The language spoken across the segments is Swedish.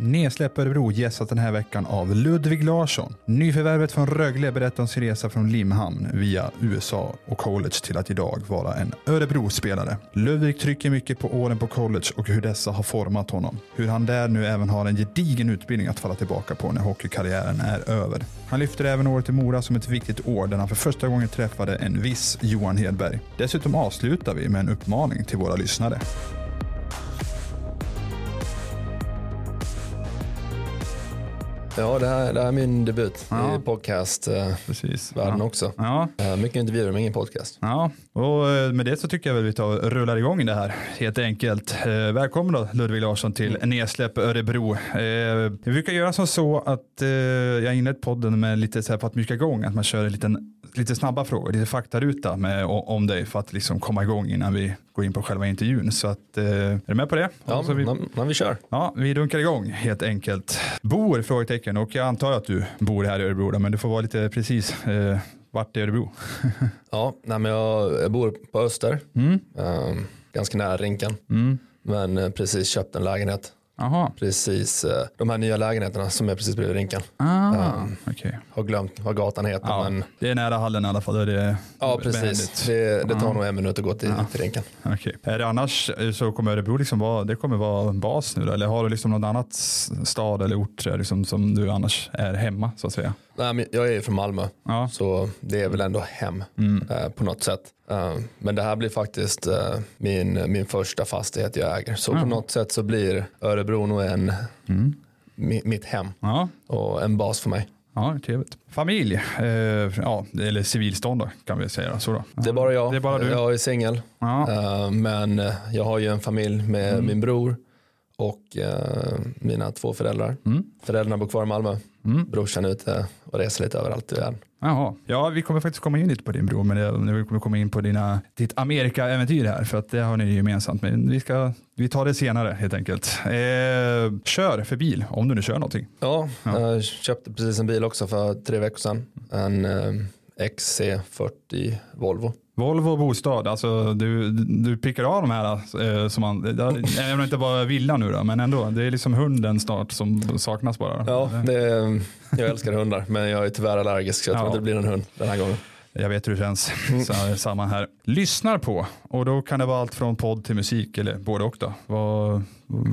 Nedsläpp Örebro gästas den här veckan av Ludvig Larsson. Nyförvärvet från Rögle berättar om sin resa från Limhamn via USA och college till att idag vara en Örebro-spelare. Ludvig trycker mycket på åren på college och hur dessa har format honom. Hur han där nu även har en gedigen utbildning att falla tillbaka på när hockeykarriären är över. Han lyfter även året i Mora som ett viktigt år där han för första gången träffade en viss Johan Hedberg. Dessutom avslutar vi med en uppmaning till våra lyssnare. Ja, det här, det här är min debut Ja. i podcastvärlden Precis. också. Ja, Eh, Mycket intervjuer men ingen podcast. Ja, och eh, med det så tycker jag väl vi tar och rullar igång det här helt enkelt. Eh, välkommen då Ludvig Larsson till Nedsläpp Örebro. Eh, vi brukar göra som så att eh, jag inlett podden med lite så här för att mjuka igång, att man kör en liten, lite snabba frågor, lite faktaruta med, om dig för att liksom komma igång innan vi går in på själva intervjun. Så att, eh, är du med på det? Ja, så vi, men vi kör. ja, vi dunkar igång helt enkelt. Bor? Frågetecken. Och jag antar att du bor här i Örebro, men du får vara lite precis. Eh, vart i Örebro? Ja, nej, men jag, jag bor på Öster, Mm. eh, ganska nära Rinken. Mm. Men eh, precis köpt en lägenhet. Jaha. Precis eh, de här nya lägenheterna som är precis bredvid Rinken. Ah, okej. Har glömt vad gatan heter. Ja, Men, det är nära hallen i alla fall. är Det ja, precis. Det, det tar Ja. nog en minut att gå till, till Rinken. Okej. Är det annars så kommer Örebro liksom vara, det kommer vara bas nu då? Eller har du liksom något annat s- stad eller ort liksom som du annars är hemma så att säga? Nej, men jag är ju från Malmö. Ja. Så det är väl ändå hem Mm. eh, på något sätt. Eh, men det här blir faktiskt eh, min, min första fastighet jag äger. Så Ja. på något sätt så blir Örebro nog en, Mm. mi, mitt hem Ja. och en bas för mig. Ja, trevligt. Familj, eh, ja, eller civilstånd då kan vi säga. Så då. Det är bara jag. Det är bara du. Jag är singel. Eh, men jag har ju en familj med Mm. min bror och eh, mina två föräldrar. Mm. Föräldrarna bor kvar i Malmö. Mm. Brorsan är ute och reser lite överallt i världen. Jaha. Ja, vi kommer faktiskt komma in lite på din bror, men det, vi kommer komma in på dina, ditt Amerika-äventyr här, för att det har ni gemensamt. Men vi, ska, vi tar det senare helt enkelt. Eh, kör för bil, om du nu kör någonting. Ja, Ja. jag köpte precis en bil också för tre veckor sedan. En eh, XC40 Volvo. Volvo och bostad, alltså du, du pickar av de här eh, som man, även om inte bara villa nu då, men ändå, det är liksom hunden snart som saknas bara. Ja, är- jag älskar hundar men jag är tyvärr allergisk så jag tror Ja. inte det blir någon hund den här gången. Jag vet hur det känns, så, samma här. Lyssnar på, och då kan det vara allt från podd till musik, eller både och då. Vad,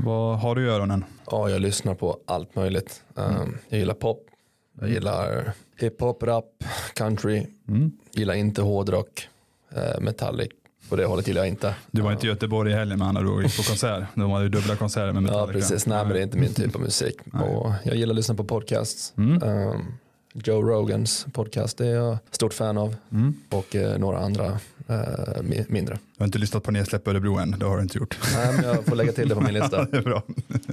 vad har du i öronen? Ja, jag lyssnar på allt möjligt. Um, jag gillar pop, jag gillar hiphop, rap, country. Mm. Gillar inte hårdrock, metallic. På det hållet gillar jag inte. Du var inte i Göteborg i helgen med andra ord på konsert. De hade ju dubbla konserter med Ja, Metallica. precis. Nej, men det är inte min typ av musik. och jag gillar att lyssna på podcasts. Mm. Um, Joe Rogans podcast är jag stort fan av. Mm. Och eh, några andra eh, mi- mindre. Du har inte lyssnat på Nedsläpp Örebro än, det har du inte gjort. Nej, men jag får lägga till det på min lista. det är bra.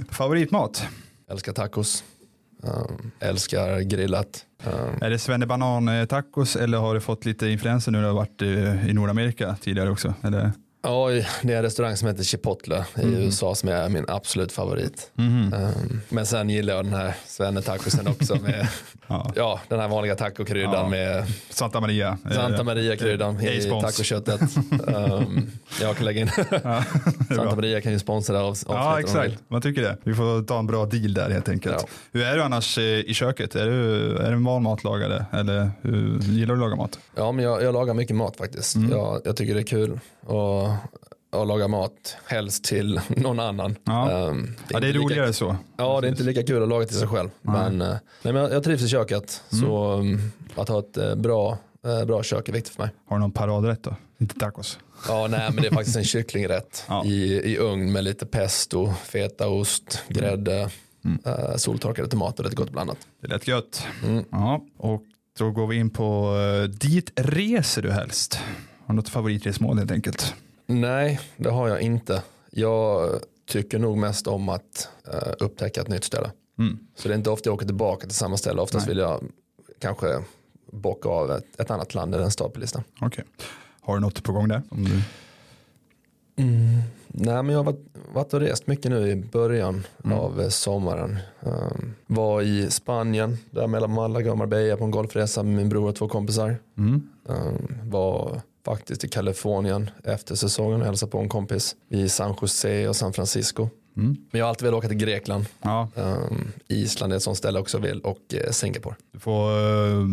Favoritmat? Älskar tacos. Um, älskar grillat. Um, Är det Svennebanan eh, tacos eller har du fått lite influenser nu när du har varit i, i Nordamerika tidigare också? Eller? Ja, det är en restaurang som heter Chipotle i Mm. USA som är min absolut favorit. Mhm. Um, men sen gillar jag den här svennetacosen också med Ja. ja, den här vanliga tacokryddan Ja. med Santa Maria. Santa Maria-kryddan i tacoköttet. um, jag kan lägga in Ja, Santa. Maria kan ju sponsra av, Ja, exakt. Man tycker det. Vi får ta en bra deal där helt enkelt. Hur är du annars i köket? Är du, är du en van matlagare eller hur, gillar du att laga mat? Ja, men jag, jag lagar mycket mat faktiskt. Mm. Jag, jag tycker det är kul att, att laga mat, helst till någon annan. Ja. Ehm, Ja, det är roligare lika, så. Ja, det är inte lika kul att laga till sig själv. Nej. Men, eh, nej, men jag, jag trivs i köket. Mm. Så um, att ha ett eh, bra, eh, bra kök är viktigt för mig. Har du någon paradrätt då? Inte tacos? Ja, nej, men det är faktiskt en kycklingrätt Ja. i, i ugn med lite pesto, fetaost, grädde, Mm. eh, soltorkade tomater och lite gott blandat. Det lät gött. Mm. Ja, och då går vi in på uh, dit reser du helst? Har du något favoritresmål helt enkelt? Nej, det har jag inte. Jag tycker nog mest om att eh, upptäcka ett nytt ställe. Mm. Så det är inte ofta jag åker tillbaka till samma ställe. Oftast Nej. vill jag kanske bocka av ett, ett annat land eller en stad på listan. Okej. Har du något på gång där? Om du... Nej men jag har varit, varit och rest mycket nu i början Mm. av eh, sommaren. Um, var i Spanien, där mellan Malaga och Marbella på en golfresa med min bror och två kompisar. Mm. Um, var faktiskt i Kalifornien efter säsongen och hälsade på en kompis i San Jose och San Francisco. Mm. Men jag har alltid velat åka till Grekland. Ja, Um, Island är ett sånt ställe också vill och eh, Singapore. du får, eh,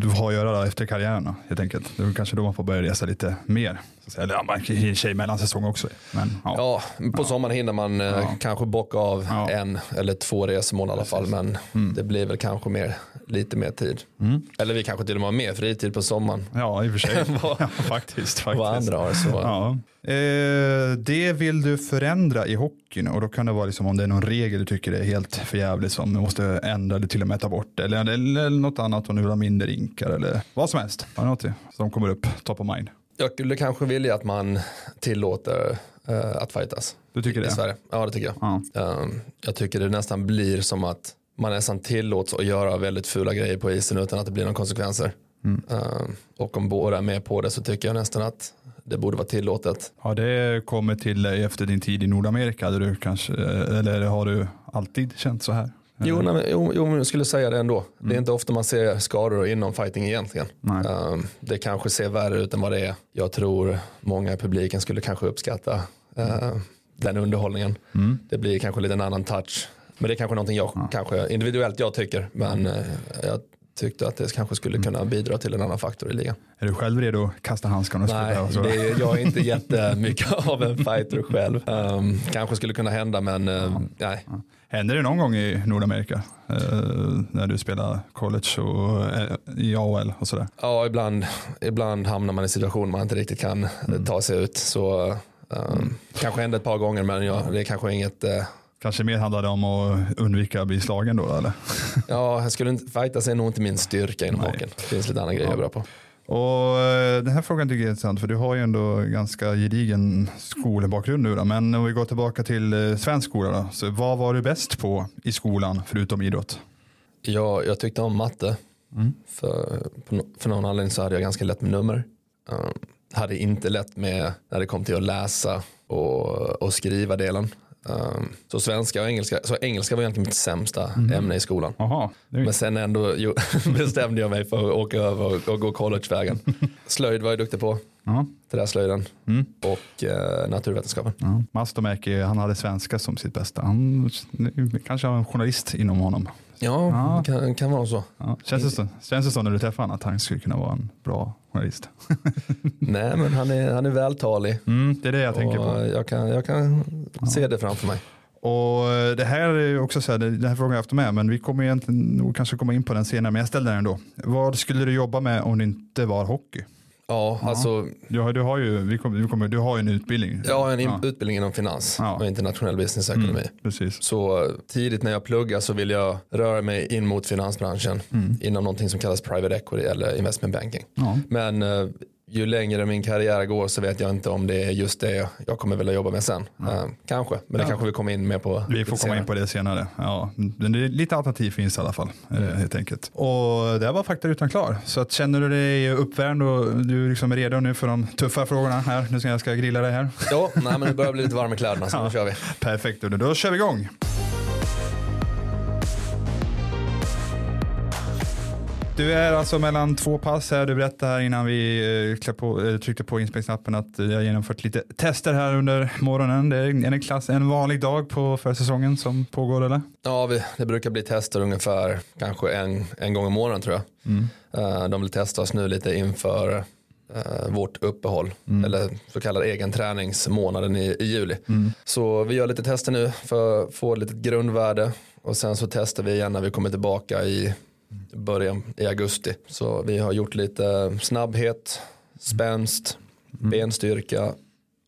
du får göra det efter karriären helt enkelt. Det är kanske då man får börja resa lite mer. Eller ja, man kan i och för sig mellansäsong också. Men, ja. Ja, på sommaren hinner man eh, Ja. kanske bocka av Ja. en eller två resmål i alla fall. Men det blir väl kanske mer, lite mer tid. Mm. Eller vi kanske till och med har mer fritid på sommaren. ja, i och för sig. Vad- ja, faktiskt. faktiskt. Vad andra har. Så. Ja. Eh, det vill du förändra i hockeyn och då kan det vara liksom om det är någon regel du tycker är helt förjävligt som du måste ändra eller till och med ta bort eller, eller, eller något annat om du vill ha mindre rinkar eller vad som helst. Har du något som kommer upp top of mind? Jag skulle kanske vilja att man tillåter eh, att fightas Du tycker i det? Sverige. Ja, det tycker jag. Ja. Um, jag tycker det nästan blir som att man nästan tillåts att göra väldigt fula grejer på isen utan att det blir några konsekvenser. Mm. Um, och om båda är med på det så tycker jag nästan att det borde vara tillåtet. Har det kommit till dig efter din tid i Nordamerika? Du kanske, eller har du alltid känt så här? Jo, nej, men, jo, jo, jag skulle säga det ändå. Det är inte ofta man ser skador inom fighting egentligen. Um, det kanske ser värre ut än vad det är. Jag tror många i publiken skulle kanske uppskatta uh, den underhållningen. Mm. Det blir kanske lite en annan touch. Men det är kanske någonting jag kanske individuellt jag tycker. Men eh, jag tyckte att det kanske skulle kunna bidra till en annan faktor i ligan. Är du själv redo att kasta handskarna och Nej, spela? och så? det jag är inte jättemycket av en fighter själv. Um, kanske skulle kunna hända men eh, nej. Händer det någon gång i Nordamerika eh, när du spelar college och eh, i AHL och sådär? Ja, ibland, ibland hamnar man i situationer man inte riktigt kan eh, ta sig ut. Så um, kanske hände ett par gånger men ja, det är kanske inget. Kanske mer handlar det om att undvika att bli slagen då eller? ja, jag skulle inte fightas är nog inte min styrka inom hockeyn. Det finns lite andra grejer jag är bra på. Och eh, den här frågan tycker jag är intressant för du har ju ändå ganska gedigen skolbakgrund nu då. Men om vi går tillbaka till eh, svensk skola då. Så vad var du bäst på i skolan förutom idrott? Jag, jag tyckte om matte. Mm. För, för någon anledning så hade jag ganska lätt med nummer. Um, hade inte lätt med när det kom till att läsa och, och skriva delen. Um, så svenska och engelska, så engelska var egentligen mitt sämsta Mm. ämne i skolan. Det är Men sen ändå jo, bestämde jag mig för att åka över och, och gå collegevägen. Slöjd var jag duktig på, ja. träslöjden Mm. och eh, naturvetenskapen. Ja. Mastomäki, han hade svenska som sitt bästa. Han kanske har en journalist inom honom. Ja, Ja. Kan, kan vara så. Ja. Känns, det så, känns det så när du träffar honom att han skulle kunna vara en bra journalist? Nej, men han är, han är vältalig. Mm, det är det jag tänker och på. Jag kan, jag kan se det framför mig. Och eh, det här är också så här, det- den här frågan har jag haft med, men vi kommer egentligen nog kanske komma in på den senare, men jag ställer den ändå. Vad skulle du jobba med om det inte var hockey? Ja, alltså Du har, du har ju vi kommer, vi kommer, du har en utbildning. jag har en ja, utbildning inom finans Ja. och internationell business-ekonomi. Precis. Så eh, tidigt när jag pluggar så vill jag röra mig in mot finansbranschen inom någonting som kallas private equity eller investment banking. Ja. Men eh, ju längre min karriär går så vet jag inte om det är just det jag kommer vilja jobba med sen. Eh, kanske, men det Ja. kanske vi kommer in mer på. Vi får komma senare. in på det senare. Ja, men det är lite alternativ finns i alla fall. eh, Helt enkelt. Och där var faktarutan klar. Så att känner du dig uppvärmd och du är liksom redo nu för de tuffa frågorna här. Nu ska jag ska grilla dig här. Ja, nej, men det börjar bli lite varm i kläderna så nu kör vi. Perfekt, då, då kör vi igång. Du är alltså mellan två pass här. Du berättade här innan vi eh, på, eh, tryckte på inspelningsknappen att eh, jag har genomfört lite tester här under morgonen. Det är en, klass, en vanlig dag på försäsongen som pågår eller? Ja, vi, det brukar bli tester ungefär kanske en, en gång om månaden tror jag. Eh, de vill testa oss nu lite inför vårt uppehåll eller så kallad egen träningsmånaden i, i juli. Så vi gör lite tester nu för att få ett litet grundvärde och sen så testar vi igen när vi kommer tillbaka i början i augusti. Så vi har gjort lite snabbhet, spänst, benstyrka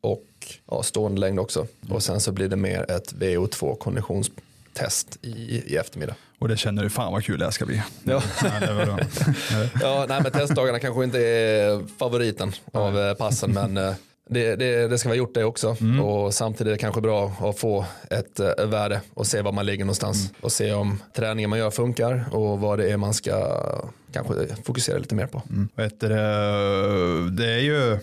och ja, stående längd också. Och sen så blir det mer ett VO2 konditionstest i, i eftermiddag. Och det känner du, fan vad kul det här ska bli. Ja. Ja, nej, men testdagarna kanske inte är favoriten av eh, passen men eh, Det, det, det ska vara gjort det också. Och samtidigt är det kanske bra att få ett eh, värde och se var man ligger någonstans. Och se om träningen man gör funkar och vad det är man ska kanske fokusera lite mer på. Vet du, det, det är ju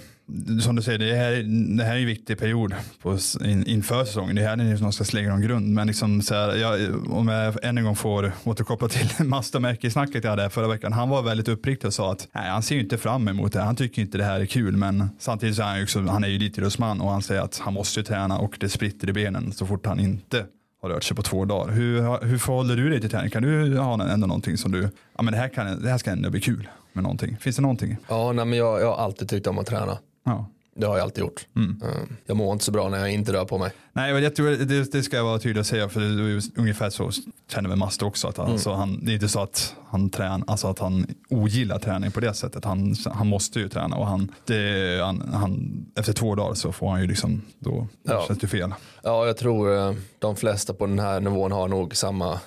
som du säger, det här, det här är en viktig period på, in, inför säsongen. Det här är ska lägga någon grund. Men liksom så här, jag, om jag än en gång får återkoppla till Mastamäki-snacket jag hade förra veckan. Han var väldigt uppriktig och sa att nej, han ser ju inte fram emot det. Han tycker inte det här är kul. Men samtidigt så är han ju också, han är ju elitidrottsman och han säger att han måste ju träna och det spritter i benen så fort han inte har rört sig på två dagar. Hur, hur förhåller du dig till träning? Kan du ha ändå någonting som du, ja men det här, kan, det här ska ändå bli kul med någonting. Finns det någonting? Ja, nej, men jag, jag har alltid tyckt om att träna. Ja. Det har jag alltid gjort. Eh, Jag mår inte så bra när jag inte rör på mig. Nej, men jag tror det, det ska jag vara tydlig att säga för det är ungefär så känner väl Master också. Att alltså, han, det är inte så att han, trän, alltså att han ogillar träning på det sättet. Han, han måste ju träna och han, det, han, han, efter två dagar så får han ju liksom, då Ja. känns det fel. Ja, jag tror eh, de flesta på den här nivån har nog samma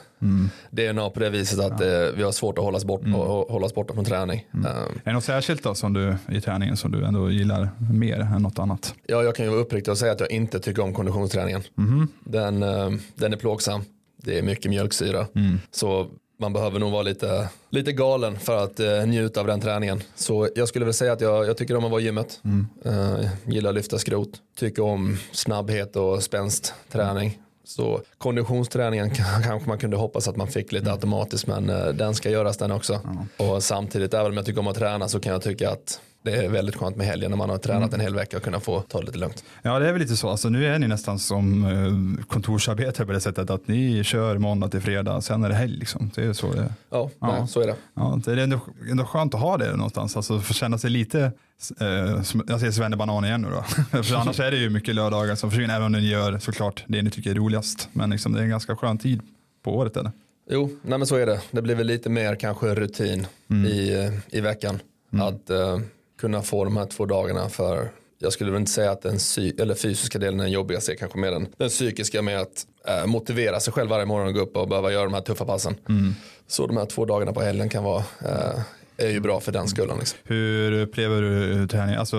DNA på det viset att eh, vi har svårt att hålla oss, bort, och hålla oss borta från träning. Eh, Är det något särskilt då som du i träningen som du ändå gillar mer än något annat? Ja, jag kan ju vara uppriktig och säga att jag inte tycker om konditionsträningen. Den, eh, den är plågsam. Det är mycket mjölksyra. Så man behöver nog vara lite, lite galen för att eh, njuta av den träningen. Så jag skulle väl säga att jag, jag tycker om att vara i gymmet. Eh, gillar att lyfta skrot. Tycker om snabbhet och spänst-träning. Så konditionsträningen kan- kanske man kunde hoppas att man fick lite automatiskt men eh, den ska göras den också. Och samtidigt även om jag tycker om att träna så kan jag tycka att det är väldigt skönt med helgen när man har tränat en hel vecka och kunna få ta det lite lugnt. Ja, det är väl lite så. Alltså, nu är ni nästan som eh, kontorsarbetare på det sättet att ni kör måndag till fredag, sen är det helg. Liksom. Det är så det Ja, Ja. Nej, så är det. Ja, det är ändå, ändå skönt att ha det någonstans, alltså få känna sig lite, jag säger svennebanan igen nu då. För annars är det ju mycket lördagar som försvinner, även om ni gör såklart det ni tycker är roligast. Men liksom, det är en ganska skön tid på året eller? Jo, nej men så är det. Det blir väl lite mer kanske rutin i, eh, i veckan. Att eh, kunna få de här två dagarna för jag skulle väl inte säga att den eller fysiska delen är den jobbigaste, kanske mer den, den psykiska med att eh, motivera sig själv varje morgon och gå upp och behöva göra de här tuffa passen. Så de här två dagarna på helgen kan vara, eh, är ju bra för den skullen. Liksom. Hur upplever du träning? Alltså,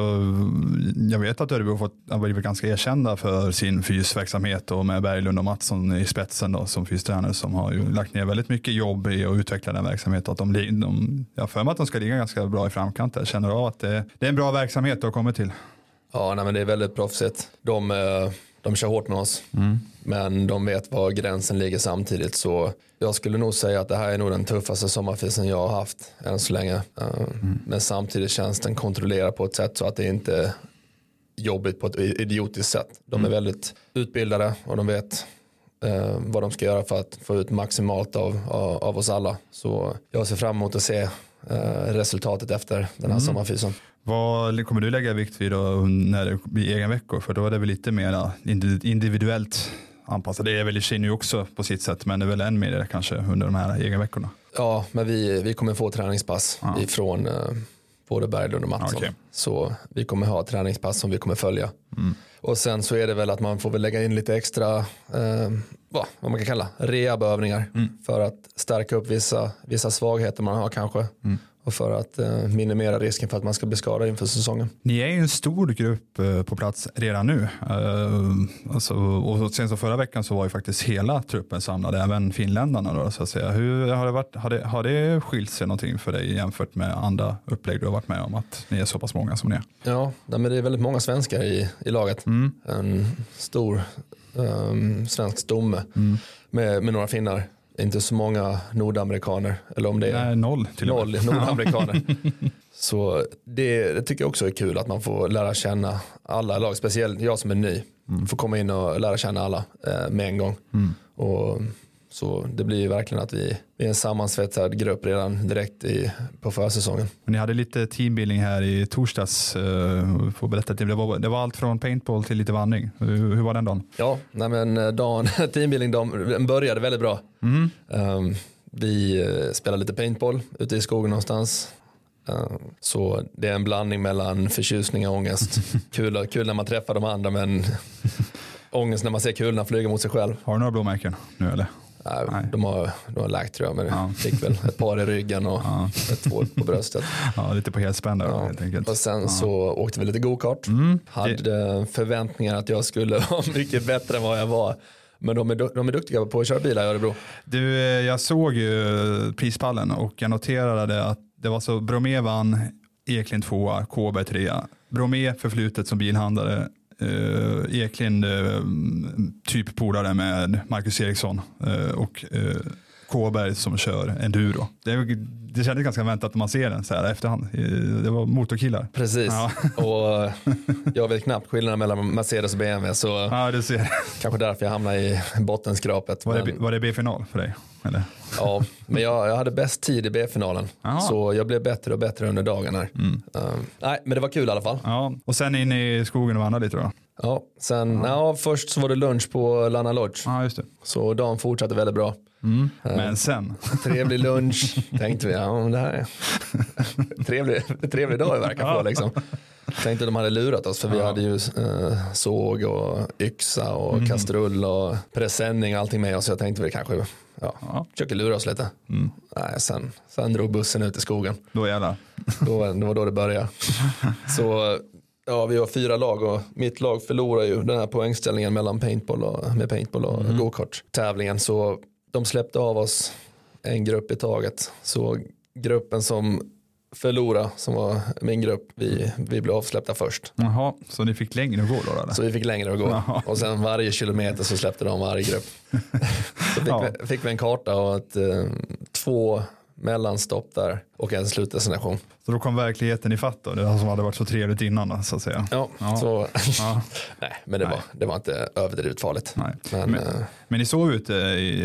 jag vet att Örebro har fått- har blivit ganska erkända för sin fysverksamhet och med Berglund och Mattsson i spetsen då, som fystränare som har ju lagt ner väldigt mycket jobb i att utveckla den verksamheten. Att de, de, jag har för mig att de ska ligga ganska bra i framkant där. Känner du av att det, det är en bra verksamhet du har kommit till? Ja, nej, men det är väldigt proffsigt. De, eh, de kör hårt med oss. Men de vet var gränsen ligger samtidigt. Så jag skulle nog säga att det här är nog den tuffaste sommarfisen jag har haft än så länge. Eh, Men samtidigt känns den kontrollerad på ett sätt så att det inte är jobbigt på ett idiotiskt sätt. De är väldigt utbildade och de vet eh, vad de ska göra för att få ut maximalt av, av, av oss alla. Så jag ser fram emot att se eh, resultatet efter den här sommarfisen. Vad kommer du lägga vikt vid då när blir egen veckor? För då är det väl lite mer indi- individuellt anpassat. Det är väl i sig nu också på sitt sätt, men det är väl än mer kanske under de här egenveckorna. Ja, men vi, vi kommer få träningspass Ja. ifrån eh, både Berglund och Mattsson. Okej. Så vi kommer ha träningspass som vi kommer följa. Och sen så är det väl att man får väl lägga in lite extra, eh, vad, vad man kan kalla rehabövningar för att stärka upp vissa, vissa svagheter man har kanske. Och för att eh, minimera risken för att man ska bli skadad inför säsongen. Ni är ju en stor grupp eh, på plats redan nu. Eh, Alltså, och sen så förra veckan så var ju faktiskt hela truppen samlad, även finländarna. Då, så att säga. Hur har det, varit, har, det, har det skilt sig någonting för dig jämfört med andra upplägg du har varit med om? Att ni är så pass många som ni är? Ja, men det är väldigt många svenskar i, i laget. En stor um, svensk stomme med, med några finnar. Inte så många nordamerikaner. Eller om det är Nej, noll till noll nordamerikaner. så det, det tycker jag också är kul att man får lära känna alla lag. Speciellt jag som är ny. Får komma in och lära känna alla eh, med en gång. Och, så det blir ju verkligen att vi, vi är en sammansvetsad grupp redan direkt i, på försäsongen. Ni hade lite teambuilding här i torsdags. Uh, får berätta. Det, var, det var allt från paintball till lite vandring. Hur, hur var den dagen? Ja, nej men eh, dagen, teambuilding dagen började väldigt bra. Um, vi eh, spelade lite paintball ute i skogen någonstans. Uh, så det är en blandning mellan förtjusning och ångest. kul, kul när man träffar de andra men ångest när man ser kulorna flyga mot sig själv. Har du några blåmärken nu eller? Nej. De, har, de har läkt tror jag, men Ja. fick väl ett par i ryggen och Ja. ett två på bröstet. Ja, lite på helspänn där Ja. helt enkelt. Och sen så åkte vi lite go-kart. Mm. Hade förväntningar att jag skulle vara mycket bättre än vad jag var. Men de är, de är duktiga på att köra bilar i Örebro. Du, eh, jag såg ju prispallen och jag noterade att det var så Bromé vann, Eklind tvåa, Kåberg trea. Bromé förflutet som bilhandlare, eh, Eklind eh, typ polare med Marcus Eriksson eh, och eh, Kåberg som kör enduro. Det, det kändes ganska väntat när man ser den så här efterhand. Eh, Det var motorkillar. Precis. Ja. Och jag vet knappt skillnaden mellan Mercedes och BMW. Så Ja, du ser. kanske därför jag hamnade i bottenskrapet. Var det, Men- var det B-final för dig? Eller? Ja, men jag, jag hade bäst tid i B-finalen. Så jag blev bättre och bättre under dagen här. Mm. Um, nej, men det var kul i alla fall. Ja, och sen in i skogen och vandra lite då? Ja, sen, ja, först så var det lunch på Lana Lodge. Ja, just det. Så dagen fortsatte väldigt bra. Mm. Men sen? Trevlig lunch, tänkte vi. Ja, men det här är trevlig, trevlig dag vi verkar få liksom. Tänkte de hade lurat oss för vi Ja. hade ju eh, såg och yxa och Mm. kastrull och presenning och allting med oss. Så jag tänkte vi kanske ja, Ja. försöker lura oss lite. Mm. Nej, sen, sen drog bussen ut i skogen. Då jävlar. Då, det var då det började. Så ja, vi var fyra lag och mitt lag förlorade ju den här poängställningen mellan paintball och, med paintball och Mm. go-kart tävlingen. Så de släppte av oss en grupp i taget. Så gruppen som förlorade, som var min grupp, vi, vi blev avsläppta först. Jaha, så ni fick längre att gå då? Eller? Så vi fick längre att gå. Jaha. Och sen varje kilometer så släppte de varje grupp. Så fick, Ja. vi, fick vi en karta och ett, eh, två mellanstopp där och en slutdestination. Så då kom verkligheten i fatt då, det som hade varit så trevligt innan då, så att säga. Ja, Ja. så Ja. nej, men det, Nej. Var, det var inte överdrivet farligt. Nej. Men, Men- eh, Men ni sov ute i,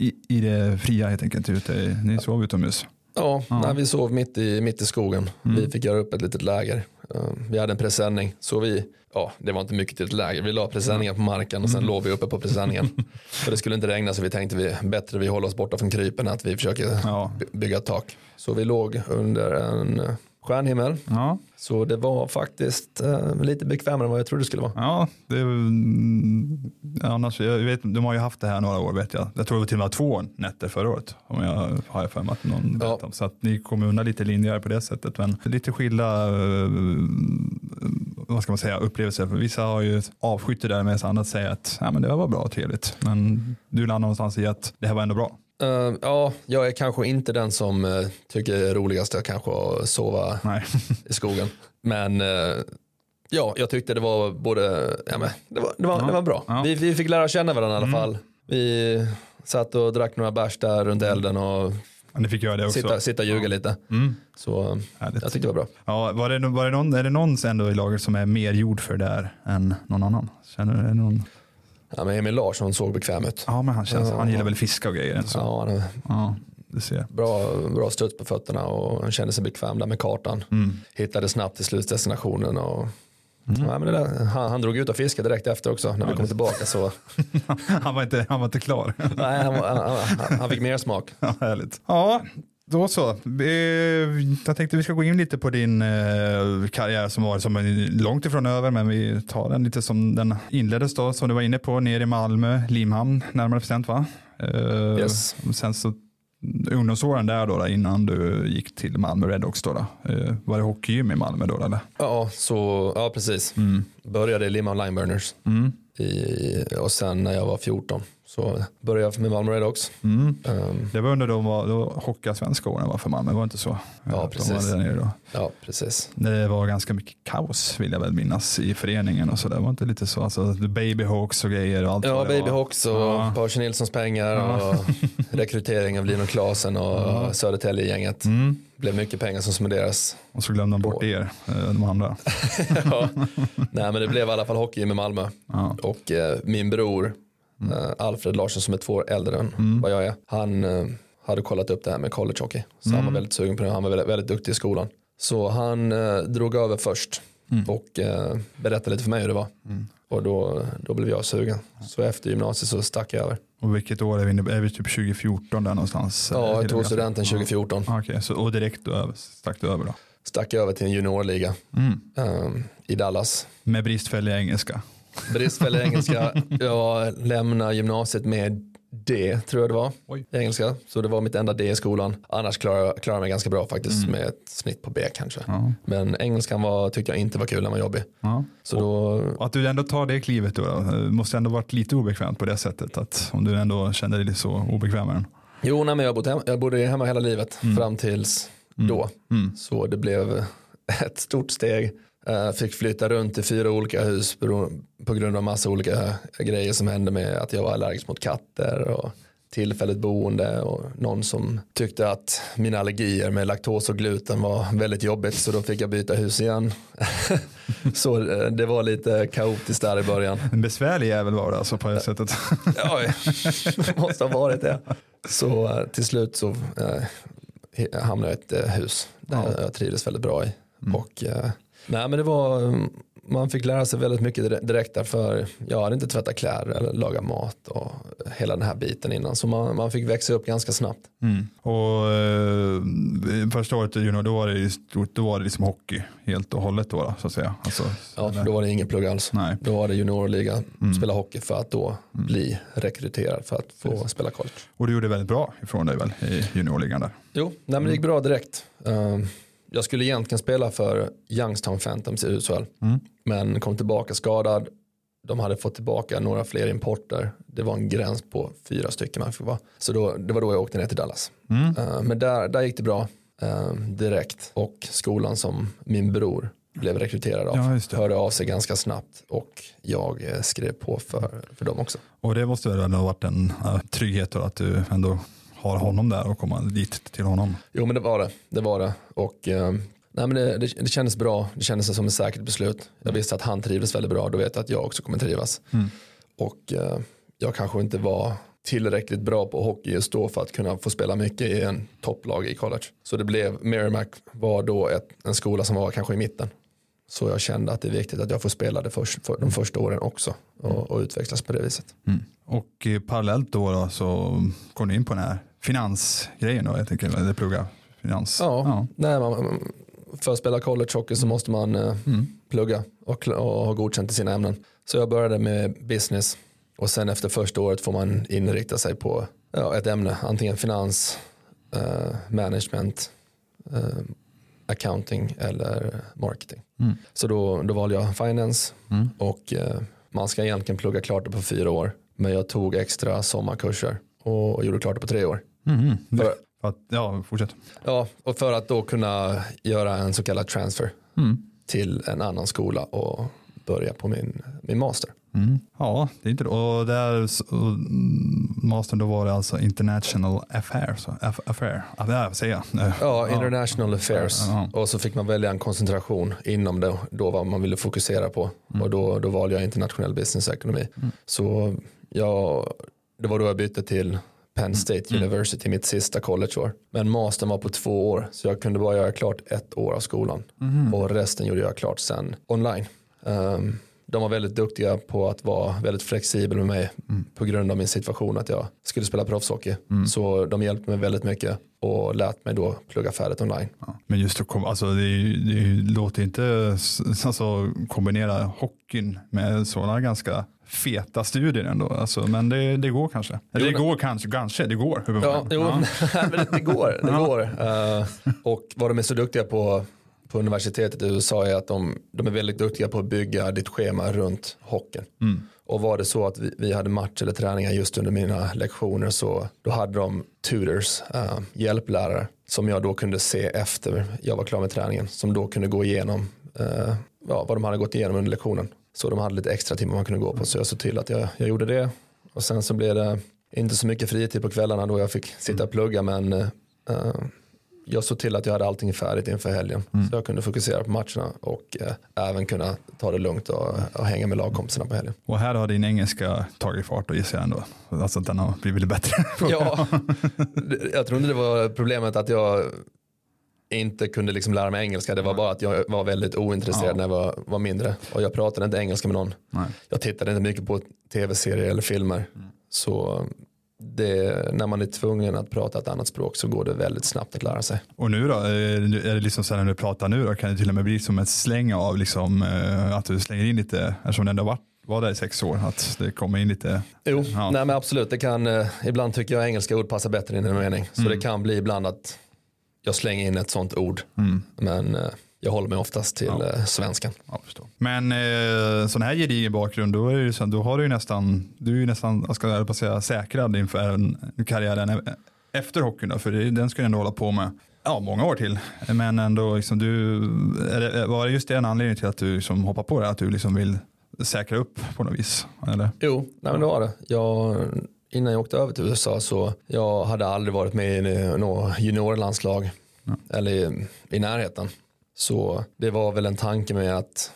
i, i det fria helt enkelt? Ute, i- ni sov utomhus? ja, Ja. Nej, vi sov mitt i, mitt i skogen. Mm. Vi fick göra upp ett litet läger. Eh, Vi hade en presenning, så vi, ja, det var inte mycket till ett läger. Vi la presenningen på marken och sen Mm. låg vi uppe på presenningen. För det skulle inte regna så vi tänkte vi bättre vi håller oss borta från krypen att vi försöker Ja. by- bygga ett tak. Så vi låg under en stjärnhimmel. Ja, Så det var faktiskt eh, lite bekvämare än vad jag trodde det skulle vara. ja det mm, annars, jag vet, de har ju haft det här några år vet jag. Jag tror det var till och med två nätter förra året. Om jag har för mig att någon Ja. om. Så att ni kommer undan lite linjär på det sättet. Men lite skilda eh, vad ska man säga, upplevelser. För vissa har ju avskytt det där medan andra säger att ja, men det var bra och trevligt. Men du landar någonstans i att det här var ändå bra. Eh, ja, jag är kanske inte den som eh, tycker det är roligast att kanske att sova i skogen. Men eh, ja, jag tyckte det var både, ja, men, det, var, det, var, Ja. det var bra. Ja. Vi, vi fick lära känna varandra i alla Mm. fall. Vi satt och drack några bärs där runt elden och Ja, Ni fick göra det också. sitta, sitta och ljuga lite. Mm. Så Härligt. jag tyckte det var bra. Ja, var det, var det någon, är det någon ändå i laget som är mer gjord för det där än någon annan? Känner du någon? Ja, men Emil Larsson såg bekväm ut. Ja, men han, känns, Ja. han gillar väl fiska och grejer. Så. Ja, har Ja, det ser jag. bra, bra studs på fötterna och han kände sig bekväm där med kartan. Mm. Hittade snabbt till slutdestinationen och Mm. ja, men det där, han, han drog ut och fiskade direkt efter också när vi kom tillbaka. Så, han, var inte, han var inte klar. nej, han, var- han, han fick mer smak. ja, härligt. Ja, då så. Jag tänkte vi ska gå in lite på din eh, karriär som var som långt ifrån över, men vi tar den lite som den inleddes då, som du var inne på, ner i Malmö, Limhamn, närmare bestämt va? Eh, Yes. Sen så ungdomsåren där då, då, innan du gick till Malmö Redhawks då, då. Eh, var det hockeygym i Malmö då eller? Ja, så, ja precis. Mm. Började i Limhamn Lineburners Mm. I, och sen när jag var 14 så började jag med Malmö Redhawks. Mm. Um, Det var under de var, då hockeyallsvenska åren var för Malmö, var det inte så? Ja, Att de precis. var ja, precis. Det var ganska mycket kaos vill jag väl minnas i föreningen och så där. Var inte lite så, alltså babyhawks och grejer och allt Ja, vad det Baby var. Hawks och Ja. Percy Nilssons pengar Ja. och rekrytering av Linus Klasen och Ja. Södertälje-gänget. Mm. Blev mycket pengar som spenderas. Och så glömde de bort er, eh, de andra. ja. Nej, men det blev i alla fall hockey med Malmö. Ja. Och eh, min bror eh, Alfred Larsson som är två år äldre än Mm. vad jag är. Han eh, hade kollat upp det här med college hockey. Så han Mm. var väldigt sugen på det. Han var väldigt, väldigt duktig i skolan. Så han eh, drog över först Mm. och eh, berättade lite för mig hur det var. Och då, då blev jag sugen. Så efter gymnasiet så stack jag över. Och vilket år är vi inne Är vi typ 2014 där någonstans? Ja, jag tog studenten Ja. 2014. Ja, Okej, så, och direkt då över, stack du över då? Stack över till en juniorliga Mm. eh, i Dallas. Med bristfällig engelska. Bristfällig engelska. Jag lämnade gymnasiet med D tror jag det var Oj. i engelska. Så det var mitt enda D i skolan. Annars klarade jag klarade mig ganska bra faktiskt med ett snitt på B kanske. Ja. Men engelskan var, tyckte jag inte var kul, den var jobbig. Ja. Så då, att du ändå tar det klivet då, då måste ändå varit lite obekvämt på det sättet. Att om du ändå kände dig så obekväm med den. jo, nej, men jag, bodde hemma, jag bodde hemma hela livet fram tills då. Mm. Så det blev ett stort steg. Eh, fick flytta runt i fyra olika hus på grund av massa olika grejer som hände med att jag var allergisk mot katter och tillfälligt boende och någon som tyckte att mina allergier med laktos och gluten var väldigt jobbigt så då fick jag byta hus igen. så eh, det var lite kaotiskt där i början. En besvärlig jävel var det alltså på det sättet. Ja, det måste ha varit det. Så eh, till slut så hamnade jag i ett hus där Ja. jag trivdes väldigt bra i. Och, eh, nej, men det var, mm, man fick lära sig väldigt mycket dire- direkt där för jag hade inte tvättat kläder eller lagat mat och hela den här biten innan. Så man, man fick växa upp ganska snabbt. Mm. Och eh, första året i junior då var det, då var det liksom hockey helt och hållet då, så att säga. Alltså, Ja, eller- då var det ingen plugg alls. Nej. Då var det juniorliga, spela hockey för att då bli rekryterad för att få spela college. Och du gjorde väldigt bra ifrån dig väl i juniorligan där. Jo, nej, men det gick bra direkt. Ehm, jag skulle egentligen spela för Youngstown Phantoms i USHL. Mm. Men kom tillbaka skadad. De hade fått tillbaka några fler importer. Det var en gräns på fyra stycken man fick vara. Så då, det var då jag åkte ner till Dallas. Mm. Ehm, men där, där gick det bra ehm, direkt. Och skolan som min bror blev rekryterad av Ja, hörde av sig ganska snabbt. Och jag eh, skrev på för, för dem också. Och det måste väl ha varit en uh, trygghet då, att du ändå har honom där och komma dit till honom. Jo men det var det. Det var det. Och eh, nej, men det, det, det kändes bra. Det kändes som ett säkert beslut. Jag visste att han trivdes väldigt bra. Då vet jag att jag också kommer trivas. Mm. Och eh, jag kanske inte var tillräckligt bra på hockey just då för att kunna få spela mycket i en topplag i college. Så det blev, Merrimack var då ett, en skola som var kanske i mitten. Så jag kände att det är viktigt att jag får spela det först, för de första åren också och, och utvecklas på det viset. Mm. Och eh, parallellt då, då så kom du in på den här finansgrejen då, jag tänker, eller plugga finans. Ja, Nej, man, för att spela college hockey så måste man eh, Mm. plugga och, och ha godkänt i sina ämnen. Så jag började med business och sen efter första året får man inrikta sig på ja, ett ämne, antingen finans, eh, management, eh, accounting eller marketing. Mm. Så då, då valde jag finance Mm. och eh, man ska egentligen plugga klart det på fyra år. Men jag tog extra sommarkurser och gjorde klart det på tre år. Mhm. För, För att, ja, fortsätt. Ja, och för att då kunna göra en så kallad transfer Mm. till en annan skola och börja på min, min master. Mm. Ja, det är inte. Och där, och, mm, mastern då var det alltså international affairs. aff- Affair, ja, säger jag? Ja, international affairs. Ja. Och så fick man välja en koncentration inom det, då vad man ville fokusera på. Och då, då valde jag internationell business ekonomi. Så jag, det var då jag bytte till Penn State University, mitt sista collegeår. Men mastern var på två år, så jag kunde bara göra klart ett år av skolan. Och resten gjorde jag klart sen online. Ehm, de var väldigt duktiga på att vara väldigt flexibel med mig på grund av min situation att jag skulle spela proffshockey. Så de hjälpte mig väldigt mycket och lät mig då plugga färdigt online. Ja, Men just att kom, alltså det, det låter inte alltså, kombinera hockeyn med sådana ganska feta studier ändå. Alltså, men det, det går kanske. Det Jo, men- går kanske, kanske, det går. Ja, jo, Ja. men det, det går. Det går. Eh, och vad de är så duktiga på på universitetet i USA är att de, de är väldigt duktiga på att bygga ditt schema runt hockeyn. Mm. Och var det så att vi, vi hade match eller träningar just under mina lektioner så då hade de tutors, uh, hjälplärare som jag då kunde se efter jag var klar med träningen som då kunde gå igenom eh, ja, vad de hade gått igenom under lektionen. Så de hade lite extra timmar man kunde gå på så jag såg till att jag, jag gjorde det och sen så blev det inte så mycket fritid på kvällarna då jag fick sitta och plugga men eh, jag såg till att jag hade allting färdigt inför helgen. Så jag kunde fokusera på matcherna och eh, även kunna ta det lugnt och, och hänga med lagkompisarna på helgen. Och här har din engelska tagit fart och gissar jag ändå. Alltså att den har blivit bättre. Ja, jag tror inte det var problemet att jag inte kunde liksom lära mig engelska. Det var bara att jag var väldigt ointresserad Ja. när jag var, var mindre. Och jag pratade inte engelska med någon. Nej. Jag tittade inte mycket på tv-serier eller filmer. Så det, när man är tvungen att prata ett annat språk så går det väldigt snabbt att lära sig. Och nu då, är det liksom så här när du pratar nu då, kan det till och med bli som ett släng av liksom, eh, att du slänger in lite, eftersom det ändå varit vara där i sex år, att det kommer in lite. Jo, Ja. nej men absolut. Det kan, eh, ibland tycker jag engelska ord passar bättre in i en mening. Så det kan bli ibland att jag slänger in ett sånt ord. Men eh, jag håller mig oftast till eh, svenskan. Ja. Men eh, sån här gedigen bakgrund, då, är det då har du ju nästan, du är ju nästan, jag ska jag säga, säkrad inför en, karriären e- efter hockeyn. Då, för den ska du ändå hålla på med ja, många år till. Men ändå, liksom, du, är det, var det just det en anledning till att du liksom hoppar på det? Att du liksom vill säkra upp på något vis? Eller? Jo, nej men det var det. Jag, innan jag åkte över till USA så jag hade aldrig varit med i något juniorlandslag. Eller i, i närheten. Så det var väl en tanke med att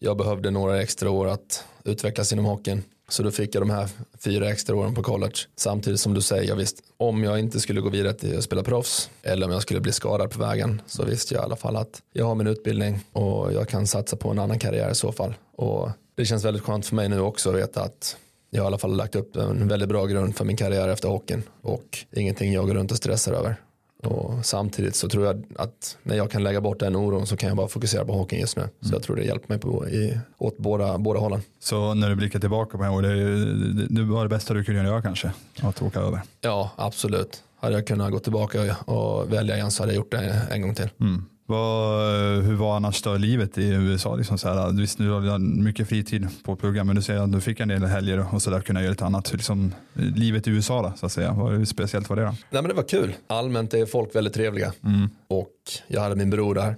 jag behövde några extra år att utvecklas inom hockeyn. Så då fick jag de här fyra extra åren på college. Samtidigt som du säger, jag visste om jag inte skulle gå vidare till att spela proffs eller om jag skulle bli skadad på vägen så visste jag i alla fall att jag har min utbildning och jag kan satsa på en annan karriär i så fall. Och det känns väldigt skönt för mig nu också att veta att jag har i alla fall lagt upp en väldigt bra grund för min karriär efter hockeyn och ingenting jag går runt och stressar över. Och samtidigt så tror jag att när jag kan lägga bort den oron så kan jag bara fokusera på hockeyn just nu. Så jag tror det hjälper mig på, i, åt båda, båda hållen. Så när du blickar tillbaka på det här det, det var det bästa du kunde göra kanske? Att åka över? Ja, absolut. Hade jag kunnat gå tillbaka och välja igen så hade jag gjort det en gång till. Mm. Vad, hur var annars då livet i USA? Liksom så här, visst, du hade mycket fritid på program, men du säger att du fick en del helger och så där kunna göra lite annat. Liksom, livet i USA då, så att säga. Vad, hur speciellt var det då? Nej men det var kul. Allmänt är folk väldigt trevliga. Och jag hade min bror där.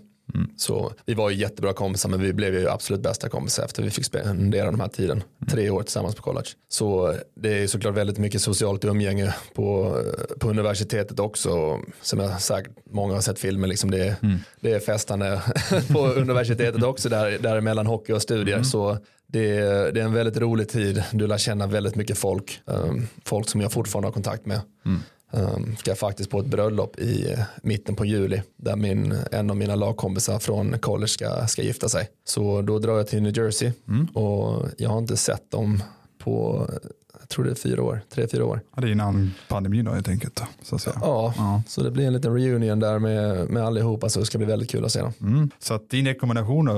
Så vi var ju jättebra kompisar men vi blev ju absolut bästa kompisar efter vi fick spendera den här tiden. Tre år tillsammans på college. Så det är såklart väldigt mycket socialt umgänge på, på universitetet också. Som jag säkert många har sett filmer, liksom det, det är festande på universitetet också där, där mellan hockey och studier. Så det är, det är en väldigt rolig tid. Du lär känna väldigt mycket folk. Um, folk som jag fortfarande har kontakt med. Um, ska faktiskt på ett bröllop i eh, mitten på juli där min, en av mina lagkompisar från college ska, ska gifta sig. Så då drar jag till New Jersey och jag har inte sett dem på, jag tror det är fyra år, tre, fyra år. Ja, det är innan pandemin då helt enkelt. Så, att säga. Ja, Ja. så det blir en liten reunion där med, med allihopa så det ska bli väldigt kul att se dem. Mm. Så att din rekommendation då,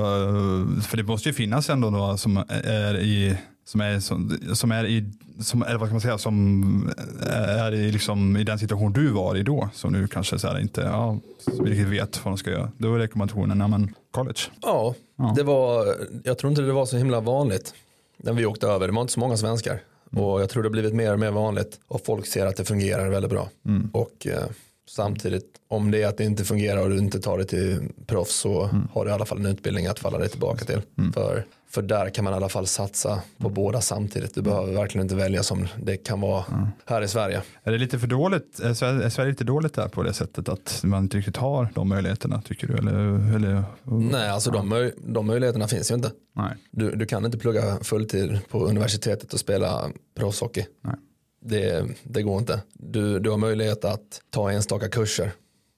för det måste ju finnas ändå några som är i som är, som, som är i, som, eller vad kan man säga, som är i, liksom, i den situation du var i då, som nu kanske så här inte ja, riktigt vet vad de ska göra. Då är rekommendationen, ja men college. Ja, Ja. det var, jag tror inte det var så himla vanligt när vi åkte över. Det var inte så många svenskar. Och jag tror det har blivit mer och mer vanligt. Och folk ser att det fungerar väldigt bra. Och eh, samtidigt, om det är att det inte fungerar och du inte tar det till proffs så har du i alla fall en utbildning att falla dig tillbaka till. För, för där kan man i alla fall satsa på båda samtidigt. Du behöver verkligen inte välja som det kan vara här i Sverige. Är det lite för dåligt, är Sverige, lite dåligt där på det sättet att man inte riktigt har de möjligheterna tycker du? Eller, eller, Nej, alltså de, möj- de möjligheterna finns ju inte. nej. Du, du kan inte plugga fulltid på universitetet och spela proffshockey. Nej. Det, det går inte. Du, du har möjlighet att ta enstaka kurser.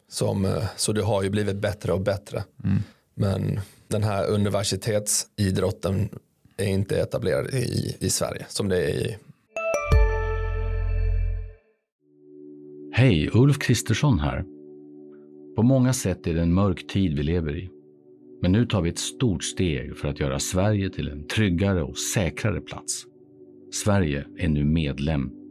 Som, eh, så du har ju blivit bättre och bättre. Men den här universitetsidrotten är inte etablerad i, i Sverige som det är i Hej, Ulf Kristersson här. På många sätt är det en mörk tid vi lever i. Men nu tar vi ett stort steg för att göra Sverige till en tryggare och säkrare plats. Sverige är nu medlem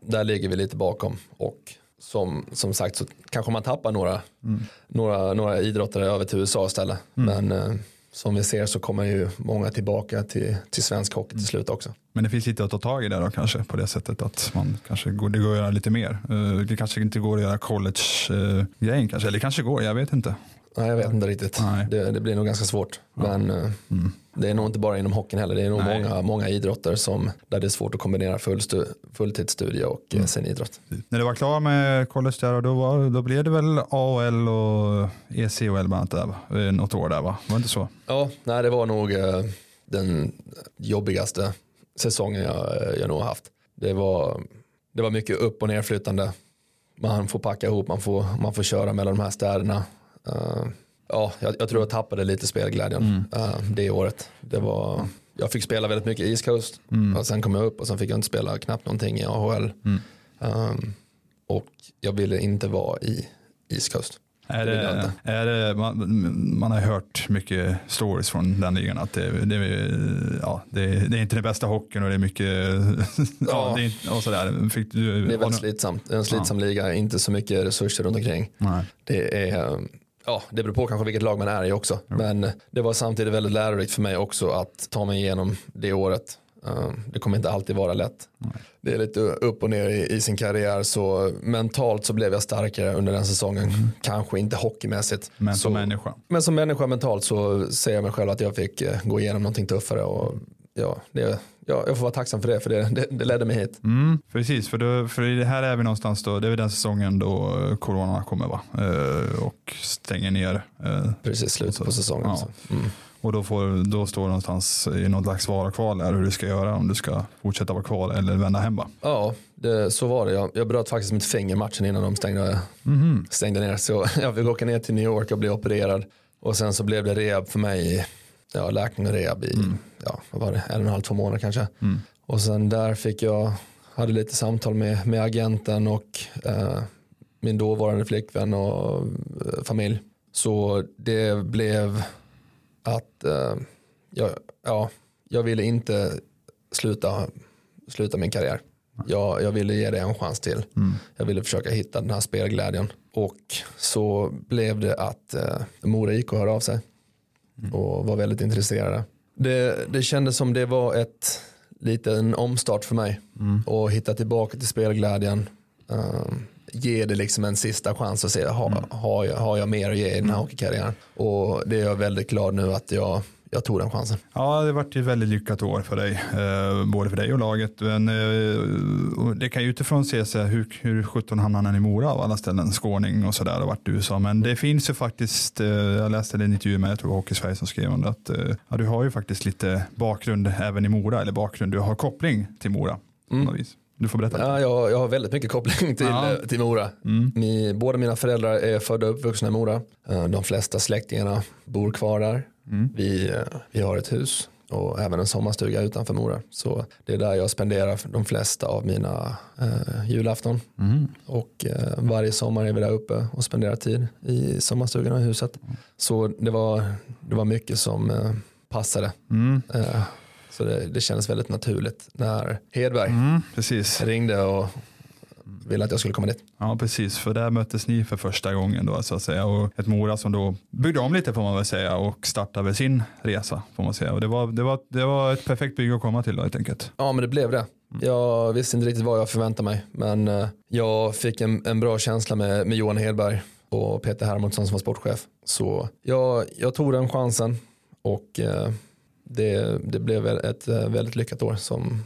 där ligger vi lite bakom och som, som sagt så kanske man tappar några, några, några idrottare över till USA istället. Men eh, som vi ser så kommer ju många tillbaka till, till svensk hockey till slut också. Men det finns lite att ta tag i där då kanske på det sättet att man kanske går, det går att göra lite mer. Eh, Det kanske inte går att göra college-grejen kanske, eller kanske går, jag vet inte. Nej, jag vet inte riktigt. Det, det blir nog ganska svårt. Men eh, det är nog inte bara inom hockeyn heller. Det är nog Nej. många, många idrotter som, där det är svårt att kombinera fullstu, fulltidsstudie och mm. sin idrott. När du var klar med college där, då, var, då blev det väl AHL och ECHL bland annat där? Eh, något år där va? Var det inte så? Ja, nej, det var nog eh, den jobbigaste säsongen jag, jag nog haft. Det var, det var mycket upp och nerflyttande. Man får packa ihop, man får, man får köra mellan de här städerna. Uh, ja, jag, jag, tror jag tappade lite spelglädjen mm. uh, det året. Det var, jag fick spela väldigt mycket East Coast mm. och sen kom jag upp och sen fick jag inte spela knappt någonting i AHL. Mm. Um, och jag ville inte vara i East Coast. Är det, är det, man, man, har hört mycket stories från den ligan att det, det, ja, det, det är inte den bästa hockeyn och det är mycket ja, det är, och sådär. Fick du, det är väldigt slitsamt. En slitsam ja. liga, inte så mycket resurser runt omkring. Nej. Det är Ja, det beror på kanske vilket lag man är i också. Mm. Men det var samtidigt väldigt lärorikt för mig också att ta mig igenom det året. Ehm, det kommer inte alltid vara lätt. Nej. Det är lite upp och ner i, i, sin karriär så mentalt så blev jag starkare under den säsongen. Mm. Kanske inte hockeymässigt. Men så, som människa. Men som människa mentalt så ser jag mig själv att jag fick eh, gå igenom någonting tuffare och ja, det, ja, jag får vara tacksam för det, för det, det, det ledde mig hit. Mm, precis, för, då, för det här är vi någonstans då, det är den säsongen då corona kommer va? Uh, och stänger ner. Uh, precis, slutet på säsongen. Ja. Mm. Och då, får, då står du någonstans i något slags vara kvar där hur du ska göra om du ska fortsätta vara kvar eller vända hem va? Ja, det, så var det. Jag, jag bröt faktiskt mitt finger matchen innan de stängde, mm. stängde ner. Så jag fick åka ner till New York och bli opererad. Och sen så blev det rehab för mig, ja, läkning och rehab i, mm. ja, vad var det, en och en halv, två månader kanske. Mm. Och sen där fick jag, hade lite samtal med, med agenten och eh, min dåvarande flickvän och eh, familj. Så det blev att eh, jag, ja, jag ville inte sluta, sluta min karriär. Jag, jag ville ge det en chans till. Mm. Jag ville försöka hitta den här spelglädjen. Och så blev det att eh, Mora IK hörde av sig. Och var väldigt intresserade. Det, det kändes som det var ett liten omstart för mig mm. och hitta tillbaka till spelglädjen. Um, ge det liksom en sista chans och se, har, mm. har, jag, har jag mer att ge i den här mm. hockeykarriären? Och det är jag väldigt glad nu att jag jag tog den chansen. Ja, det varit ett väldigt lyckat år för dig, eh, både för dig och laget. Men eh, det kan ju utifrån se sig hur, hur 17 hamnade han i Mora av alla ställen, skåning och sådär och vart du sa. Men det finns ju faktiskt, eh, jag läste en intervju med, jag tror Hockey Sverige som skrev om det, att eh, ja, du har ju faktiskt lite bakgrund även i Mora, eller bakgrund, du har koppling till Mora. Mm. Du får berätta. Ja, jag, jag har väldigt mycket koppling till, ja. till Mora. Mm. Mi, båda mina föräldrar är födda och uppvuxna i Mora. Eh, de flesta släktingarna bor kvar där. Mm. Vi, eh, vi har ett hus och även en sommarstuga utanför Mora. Så det är där jag spenderar de flesta av mina eh, julafton. Mm. Och eh, varje sommar är vi där uppe och spenderar tid i sommarstugan och i huset. Så det var, det var mycket som eh, passade. Mm. Eh, så det, det kändes väldigt naturligt när Hedberg mm, precis. ringde och ville att jag skulle komma dit. Ja, precis, för där möttes ni för första gången då så att säga och ett Mora som då byggde om lite får man väl säga och startade sin resa får man säga och det var, det var, det var ett perfekt bygge att komma till då helt enkelt. Ja, men det blev det. Jag visste inte riktigt vad jag förväntade mig, men eh, jag fick en, en bra känsla med, med Johan Hedberg och Peter Hermodsson som var sportchef. Så jag, jag tog den chansen och eh, det, det blev ett eh, väldigt lyckat år som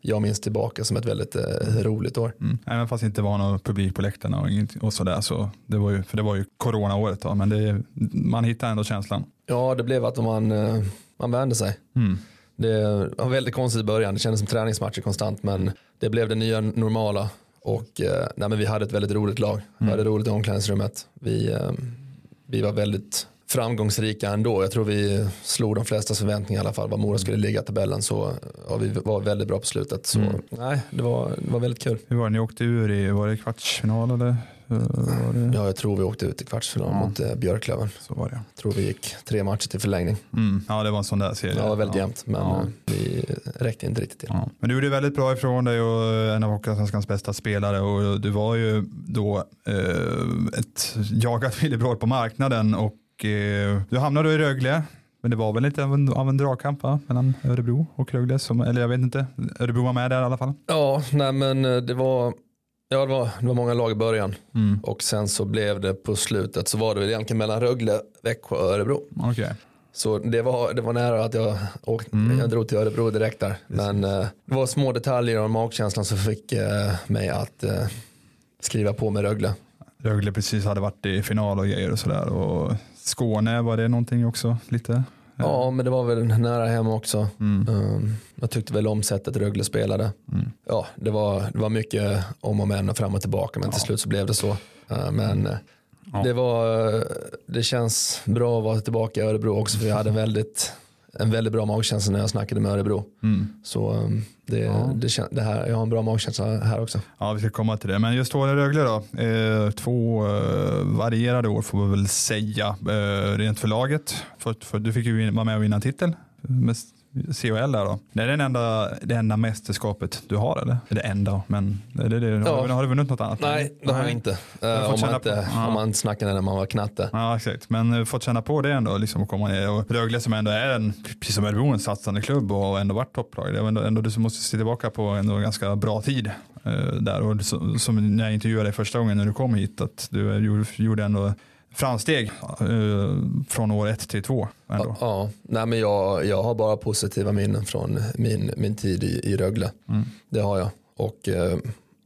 jag minns tillbaka som ett väldigt eh, roligt år. Mm. Även fast det inte var någon publik på läktarna och, och sådär. Så det var ju, för det var ju coronaåret då, men det, man hittade ändå känslan. Ja, det blev att man, eh, man vände sig. Mm. Det var väldigt konstigt i början, det kändes som träningsmatcher konstant, men det blev det nya normala. Och eh, nej, men vi hade ett väldigt roligt lag. Vi mm. hade roligt i omklädningsrummet. Vi, vi var väldigt framgångsrika ändå. Jag tror vi slog de flesta förväntningar i alla fall. Var Mora skulle ligga i tabellen så ja, vi var väldigt bra på slutet. Så mm. nej, det var, det var väldigt kul. Hur var det, ni åkte ur i, var det kvartsfinal eller? Det... Ja, jag tror vi åkte ut i kvartsfinal ja. mot eh, Björklöven. Så var det. Jag tror vi gick tre matcher till förlängning. Mm. Ja, det var en sån där serie. Ja, det var väldigt ja. jämnt, men ja. Eh, vi räckte inte riktigt till. Ja. Men du gjorde väldigt bra ifrån dig och en av Hockeyallsvenskans bästa spelare och du var ju då eh, ett jagat villebråd på marknaden och eh, du hamnade i Rögle. Men det var väl lite av en, av en dragkamp va? mellan Örebro och Rögle. Som, eller jag vet inte, Örebro var med där i alla fall. Ja, nej men eh, det var, ja, det var, det var många lag i början. Mm. Och sen så blev det på slutet så var det väl egentligen mellan Rögle, Växjö och Örebro. Okay. Så det var, det var nära att jag, åkte, mm. jag drog till Örebro direkt där. Men eh, det var små detaljer och magkänslan som fick eh, mig att eh, skriva på med Rögle. Rögle precis hade varit i final och grejer och sådär. Skåne, var det någonting också lite? Ja, men det var väl nära hem också. Um, jag tyckte väl om sättet Rögle spelade. Ja, det var, det var mycket om och men och fram och tillbaka, men till slut så blev det så. Uh, men uh, det, var, uh, det känns bra att vara tillbaka i Örebro också, för jag hade en väldigt, en väldigt bra magkänsla när jag snackade med Örebro. Så um, det, det, kän- det här, jag har en bra magkänsla här också. Ja, vi ska komma till det. Men just Åre Rögle då. Eh, två eh, varierade år får man väl säga. Eh, rent för laget. För, för, du fick ju vara med och vinna en titel. Med CHL där då. Det är den enda, det enda mästerskapet du har eller? Det enda, men är det det? Ja. Har, har du vunnit något annat? Nej, det har jag inte. Uh, fått om, man på- inte ja. om man inte snackade när man var knatte. Ja exakt, men eh, fått känna på det ändå, liksom att komma ner. Och Rögle som ändå är en, precis som Örebro, en satsande klubb och ändå varit topplag. Det är ändå, ändå du som måste se tillbaka på ändå en ganska bra tid eh, där. Och som, som när jag intervjuade dig första gången när du kom hit, att du eh, gjorde, gjorde ändå framsteg eh, från år ett till två. Ändå. Ja, ja. Men jag, jag har bara positiva minnen från min, min tid i, i Rögle. Det har jag. Och eh,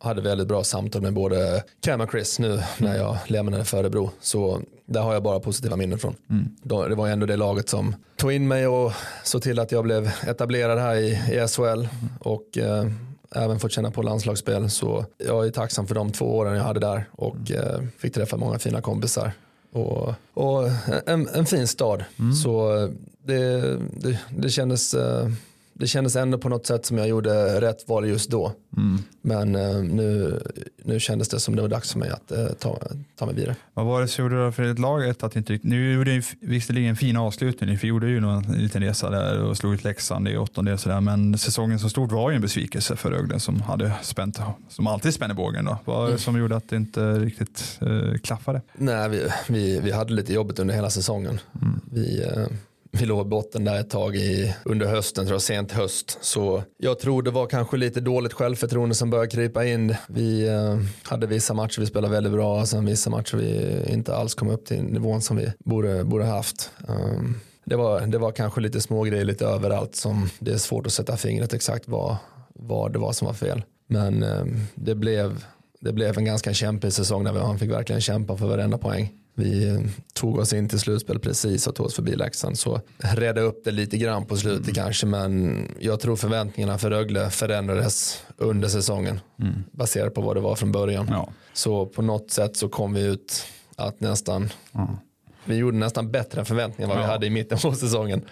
hade väldigt bra samtal med både Cam och Chris nu när jag lämnade för Örebro. Så där har jag bara positiva minnen från. Då, det var ändå det laget som tog in mig och såg till att jag blev etablerad här i, i SHL. Och eh, även fått känna på landslagsspel. Så jag är tacksam för de två åren jag hade där och eh, fick träffa många fina kompisar. Och, och en, en fin stad. Så det, det, det, kändes, eh, det kändes ändå på något sätt som jag gjorde rätt val just då. Men eh, nu, nu kändes det som det var dags för mig att eh, ta, ta mig vidare. Vad var det som gjorde då för ett laget att inte Nu gjorde ni visserligen en fin avslutning, för gjorde ju någon liten resa där och slog ut Leksand i åttondel sådär, men säsongen som stort var ju en besvikelse för Rögle som hade spänt, som alltid spänner bågen då. Vad var det som gjorde att det inte riktigt eh, klaffade? Nej, vi, vi, vi hade lite jobbigt under hela säsongen. Vi, eh, vi låg i botten där ett tag i, under hösten, tror jag, sent höst. Så jag tror det var kanske lite dåligt självförtroende som började krypa in. Vi eh, hade vissa matcher vi spelade väldigt bra, och sen vissa matcher vi inte alls kom upp till nivån som vi borde, borde haft. Um, det, var, det var kanske lite små grejer lite överallt som det är svårt att sätta fingret exakt vad, vad det var som var fel. Men eh, det blev det blev en ganska kämpig säsong där man fick verkligen kämpa för varenda poäng. Vi tog oss in till slutspel precis och tog oss förbi Leksand så redde upp det lite grann på slutet kanske men jag tror förväntningarna för Rögle förändrades under säsongen baserat på vad det var från början. Ja. Så på något sätt så kom vi ut att nästan vi gjorde nästan bättre än förväntningarna vad vi Ja. hade i mitten på säsongen.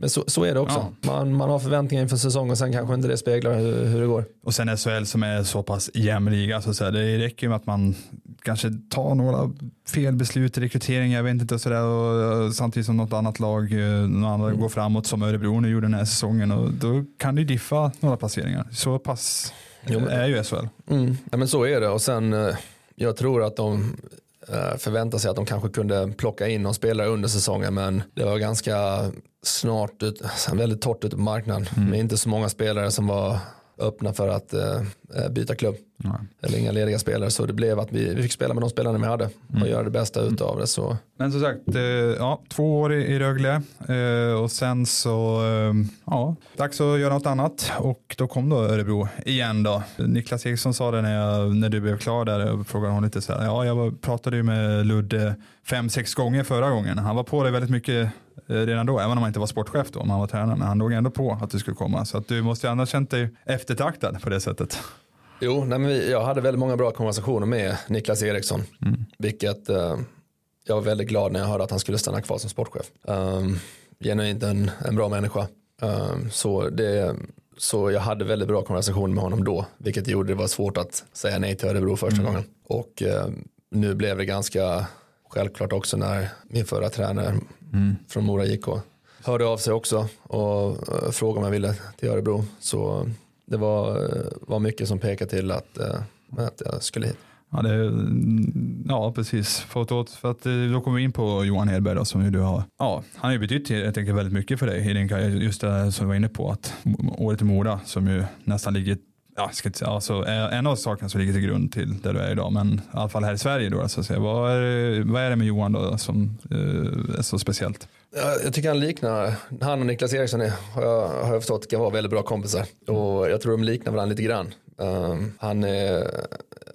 Men så, så är det också. Man, man har förväntningar inför säsongen och sen kanske inte det speglar hur, hur det går. Och sen SHL som är så pass jämn liga, så att säga, det räcker med att man kanske tar några fel beslut i rekrytering, jag vet inte, och sådär, och, samtidigt som något annat lag eh, något annat går framåt som Örebro nu gjorde den här säsongen och då kan det diffa några placeringar. Så pass Jo, men- är ju SHL. Mm. Ja, men så är det och sen eh, jag tror att de eh, förväntar sig att de kanske kunde plocka in någon spelare under säsongen men det var ganska snart ut, väldigt torrt ute på marknaden med inte så många spelare som var öppna för att eh, eh, byta klubb. Eller inga lediga spelare så det blev att vi, vi fick spela med de spelarna vi hade och göra det bästa utav det. Så Men som sagt, eh, ja, två år i, Rögle eh, och sen så, eh, ja, dags att göra något annat och då kom då Örebro igen då. Niklas Eriksson sa det när, jag, när du blev klar där och frågade hon lite så här, ja jag pratade ju med Ludde fem, sex gånger förra gången. Han var på det väldigt mycket redan då, även om han inte var sportchef då, om han var tränare, men han låg ändå på att du skulle komma. Så att du måste ju annars känt dig eftertraktad på det sättet. Jo, nej, men jag hade väldigt många bra konversationer med Niklas Eriksson. Vilket eh, jag var väldigt glad när jag hörde att han skulle stanna kvar som sportchef. Um, genuint en, en bra människa. Um, så, det, så jag hade väldigt bra konversationer med honom då. Vilket gjorde det var svårt att säga nej till Örebro första gången. Och eh, nu blev det ganska självklart också när min förra tränare från Mora IK hörde av sig också och eh, frågade om jag ville till Örebro. Så det var, var mycket som pekade till att, eh, att jag skulle hit. Ja, det, ja precis. För att, för att eh, då kommer vi in på Johan Hedberg då, som ju du har. Ja, han har ju betytt jag tänker, väldigt mycket för dig i din karriär. Just det som du var inne på, att året i Mora som ju nästan ligger Ja, ska inte säga, alltså, en av sakerna som ligger till grund till där du är idag, men i alla fall här i Sverige då, så att säga. Vad, är, det- vad är det med Johan då som eh, är så speciellt? Jag, jag tycker han liknar, han och Niklas Eriksson är, har, jag, har jag förstått kan vara väldigt bra kompisar. Och jag tror de liknar varandra lite grann. Um, han är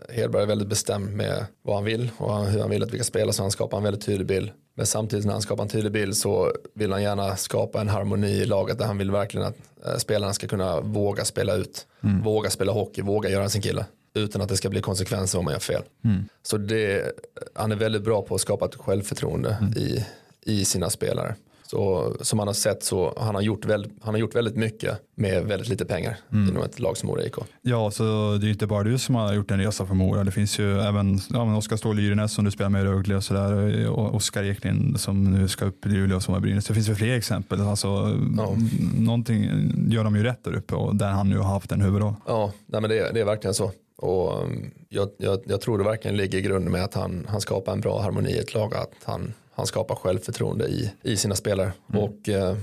Hedberg är väldigt bestämd med vad han vill och hur han vill att vi ska spela så han skapar en väldigt tydlig bild. Men samtidigt när han skapar en tydlig bild så vill han gärna skapa en harmoni i laget där han vill verkligen att eh, spelarna ska kunna våga spela ut, mm. våga spela hockey, våga göra sin kille utan att det ska bli konsekvenser om man gör fel. Mm. Så det, han är väldigt bra på att skapa ett självförtroende mm. i, i sina spelare. Så som man har sett så han har gjort väldigt, han har gjort väldigt mycket med väldigt lite pengar mm. inom ett lag som Mora IK. Ja, så det är inte bara du som har gjort en resa för Mora. Det finns ju även ja, Oskar Ståhl Lyrenäs som du spelar med i Rögle och sådär. Och Oskar Eklind som nu ska upp i Luleå som har Brynäs. Det finns ju fler exempel. Alltså, ja. Någonting gör de ju rätt där uppe och där han nu har haft en huvudroll. Ja, nej, men det, det är verkligen så. Och um, jag, jag, jag, tror det verkligen ligger i grunden med att han, han skapar en bra harmoni i ett lag. Att han, han skapar självförtroende i, i sina spelare. Mm. Och eh,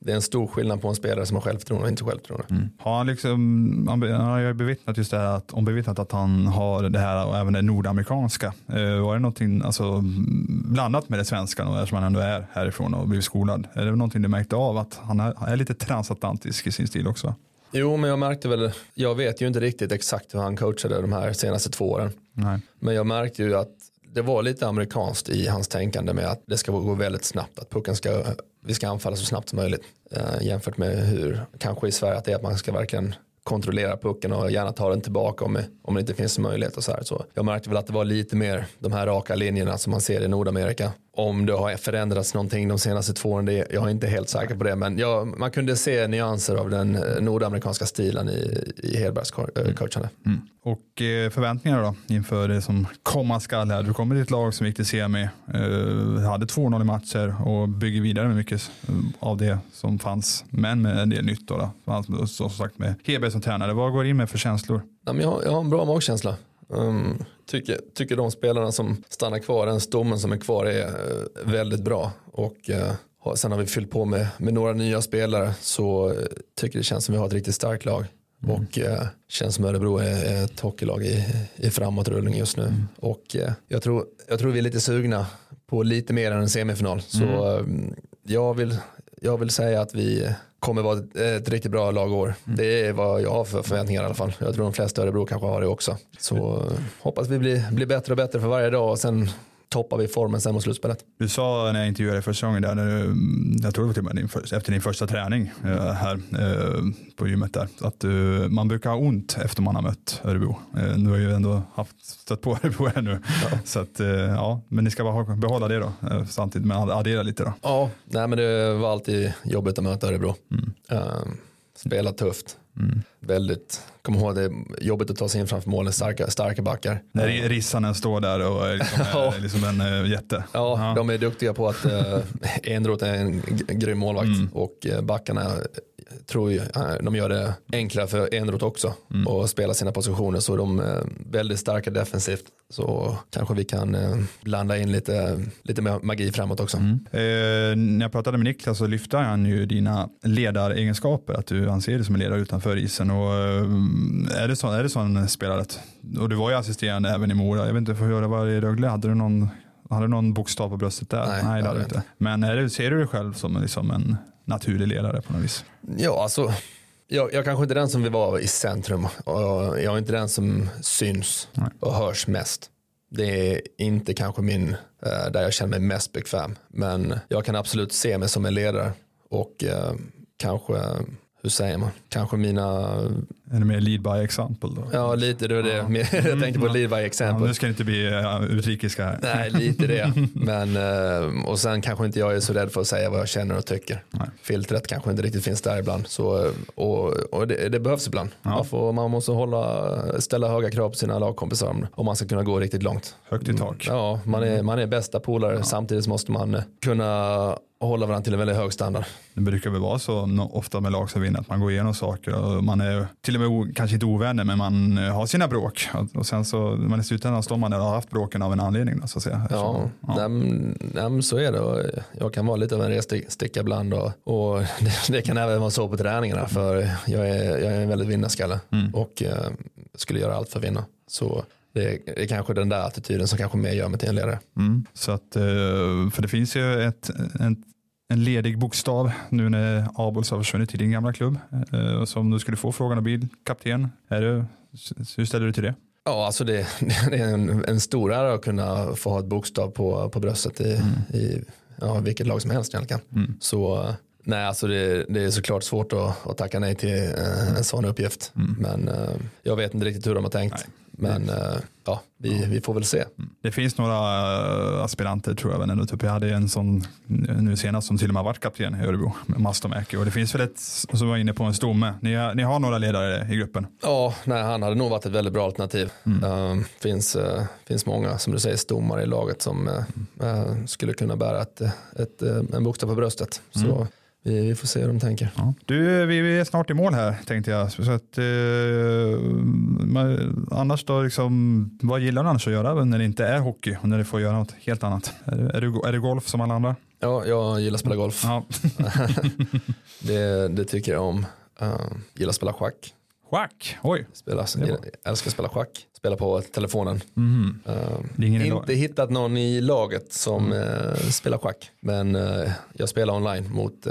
det är en stor skillnad på en spelare som har självförtroende och inte självförtroende. Mm. Har han liksom, han har ju bevittnat just det här att, ombevittnat att han har det här och även det nordamerikanska. Eh, var det någonting alltså, blandat med det svenska då, eftersom han ändå är härifrån och blivit skolad? Är det någonting du märkte av att han är, är lite transatlantisk i sin stil också? Jo, men jag märkte väl, jag vet ju inte riktigt exakt hur han coachade de här senaste två åren. Nej. Men jag märkte ju att det var lite amerikanskt i hans tänkande med att det ska gå väldigt snabbt, att pucken ska, vi ska anfalla så snabbt som möjligt. Eh, jämfört med hur, kanske i Sverige, att det är att man ska verkligen kontrollera pucken och gärna ta den tillbaka om, om det inte finns möjlighet och så här. Så jag märkte väl att det var lite mer de här raka linjerna som man ser i Nordamerika. Om det har förändrats någonting de senaste två åren, det, jag är inte helt säker på det. Men jag, man kunde se nyanser av den eh, nordamerikanska stilen i, i Hedbergs eh, coachande. Mm. Och eh, förväntningar då inför det som komma skall här. Du kommer till ett lag som gick till semi, hade 2-0 i matcher och bygger vidare med mycket av det som fanns. Men med en del nytt då. då. Som sagt med Hedberg som tränare. Vad går in med för känslor? Jag, jag har en bra magkänsla. Um, tycker, tycker de spelarna som stannar kvar, den stommen som är kvar är uh, väldigt bra. Och uh, sen har vi fyllt på med, med några nya spelare så uh, tycker det känns som vi har ett riktigt starkt lag. Mm. Och uh, känns som Örebro är, ett hockeylag i, i framåtrullning just nu. Mm. Och jag, tror, jag tror vi är lite sugna på lite mer än en semifinal. Så mm. jag, vill, jag vill säga att vi kommer vara ett, ett riktigt bra lagår. Mm. Det är vad jag har för förväntningar i alla fall. Jag tror de flesta Örebro kanske har det också. Så hoppas vi blir, blir bättre och bättre för varje dag och sen toppar vi formen sen mot slutspelet. Du sa när jag intervjuade dig första gången, där, när du, jag tror det var till din för, efter din första träning uh, här uh, på gymmet där, att man brukar ha ont efter man har mött Örebro. Uh, du har ju ändå haft, stött på Örebro här nu. Ja. Så att, ja, men ni ska bara behålla det då, samtidigt med att addera lite då. Ja, nej, men det var alltid jobbigt att möta Örebro. Mm. spela tufft. Mm. Väldigt, kom ihåg det är jobbigt att ta sig in framför målen, starka, starka backar. När Rissanen står där och är liksom, är liksom en uh, jätte. Ja, ja, de är duktiga på att uh, Enroth är en grym målvakt mm. och uh, backarna tror ju, de gör det enklare för Enroth också mm. och spela sina positioner så de är väldigt starka defensivt så kanske vi kan blanda in lite, lite mer magi framåt också. Mm. Eh, när jag pratade med Niklas så lyfte han ju dina ledaregenskaper, att du anser dig som en ledare utanför isen och är det så, är det så en spelare? Och du var ju assisterande även i Mora, jag vet inte hur det var i Rögle, hade du någon hade du någon bokstav på bröstet där? Nej, Nej det hade du inte. Men är det, ser du dig själv som liksom en naturlig ledare på något vis? Ja, alltså jag, jag kanske inte är den som vill vara i centrum och jag är inte den som syns Nej. och hörs mest. Det är inte kanske min, uh, där jag känner mig mest bekväm. Men jag kan absolut se mig som en ledare och uh, kanske hur säger man, kanske mina... Är det mer lead by example då? Ja, lite det var det. Ja. jag tänkte på lead by example. Ja, nu ska det inte bli uh, utrikiska här. Nej, lite det. Men, uh, och sen kanske inte jag är så rädd för att säga vad jag känner och tycker. Nej. Filtret kanske inte riktigt finns där ibland. Så, och och det, det behövs ibland. Ja. Man, får, man måste hålla, ställa höga krav på sina lagkompisar om man ska kunna gå riktigt långt. Högt i tak. Ja, man är, man är bästa polare. Samtidigt måste man kunna hålla varandra till en väldigt hög standard. Det brukar väl vara så ofta med lag som vinner att man går igenom saker och man är till och med kanske inte ovänner men man eh, har sina bråk och sen så men i slutändan står man där och har haft bråken av en anledning. Då, så att säga. Ja, ja. Nej, så är det och jag kan vara lite av en resticka ibland och, och det, det, kan även vara så på träningarna för jag är, jag är en väldigt vinnarskalle mm. och eh, skulle göra allt för att vinna. Så det är kanske den där attityden som kanske mer gör mig till en ledare. Mm. Så att, eh, för det finns ju ett, ett en ledig bokstav nu när Abols har försvunnit till din gamla klubb. Eh, som du skulle få frågan att bli kapten. Är du, hur ställer du till det? Ja, alltså det, det är en, en stor ära att kunna få ha ett bokstav på, på bröstet i, mm. i ja, vilket lag som helst egentligen. Mm. Så nej, alltså det, det, är såklart svårt att, att tacka nej till eh, en sån uppgift. Mm. Men eh, jag vet inte riktigt hur de har tänkt. Nej. Men eh, ja, vi, vi får väl se. Mm. Det finns några eh, aspiranter tror jag. Men typ jag hade en sån nu senast som till och med varit kapten i Örebro, Mastomäki. Och det finns väl ett som var inne på en stomme. Ni ni har några ledare i gruppen? Ja, nej, han hade nog varit ett väldigt bra alternativ. Mm. Uh, finns, uh, finns många, som du säger, stommar i laget som uh, skulle kunna bära ett, ett, en bokstav på bröstet. Mm. Så vi, vi, får se hur de tänker. Ja. Du, vi, vi, är snart i mål här tänkte jag. Så att, eh, annars då, liksom, vad gillar du annars att göra när det inte är hockey och när du får göra något helt annat? Är, är, du, är du golf som alla andra? Ja, jag gillar att spela golf. Ja. det, det, tycker jag om. Uh, gillar att spela schack. Schack, oj. Spela, jag älskar att spela schack spela på telefonen. Mm. Uh, inte hittat någon i laget som mm. uh, spelar schack. Men uh, jag spelar online mot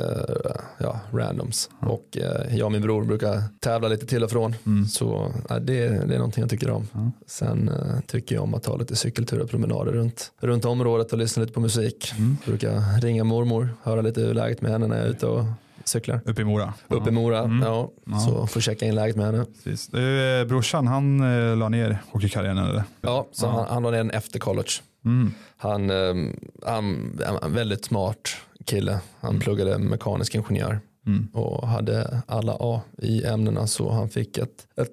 ja, randoms. Mm. Och jag och min bror brukar tävla lite till och från. Mm. Så det, det, är någonting jag tycker om. Sen tycker jag om att ta lite cykelturer och promenader runt, runt området och lyssna lite på musik. Mm. Brukar ringa mormor, höra lite hur läget med henne när jag är ute och cyklar. Uppe i Mora? Uppe i Mora, mm. ja. Så får checka in läget med henne. Precis. Eh, brorsan, han eh, la ner hockeykarriären eller? Ja, så ja. Han, han la ner den efter college. Mm. Han, eh, han en väldigt smart kille. Han mm. pluggade mekanisk ingenjör mm. och hade alla A i ämnena så han fick ett, ett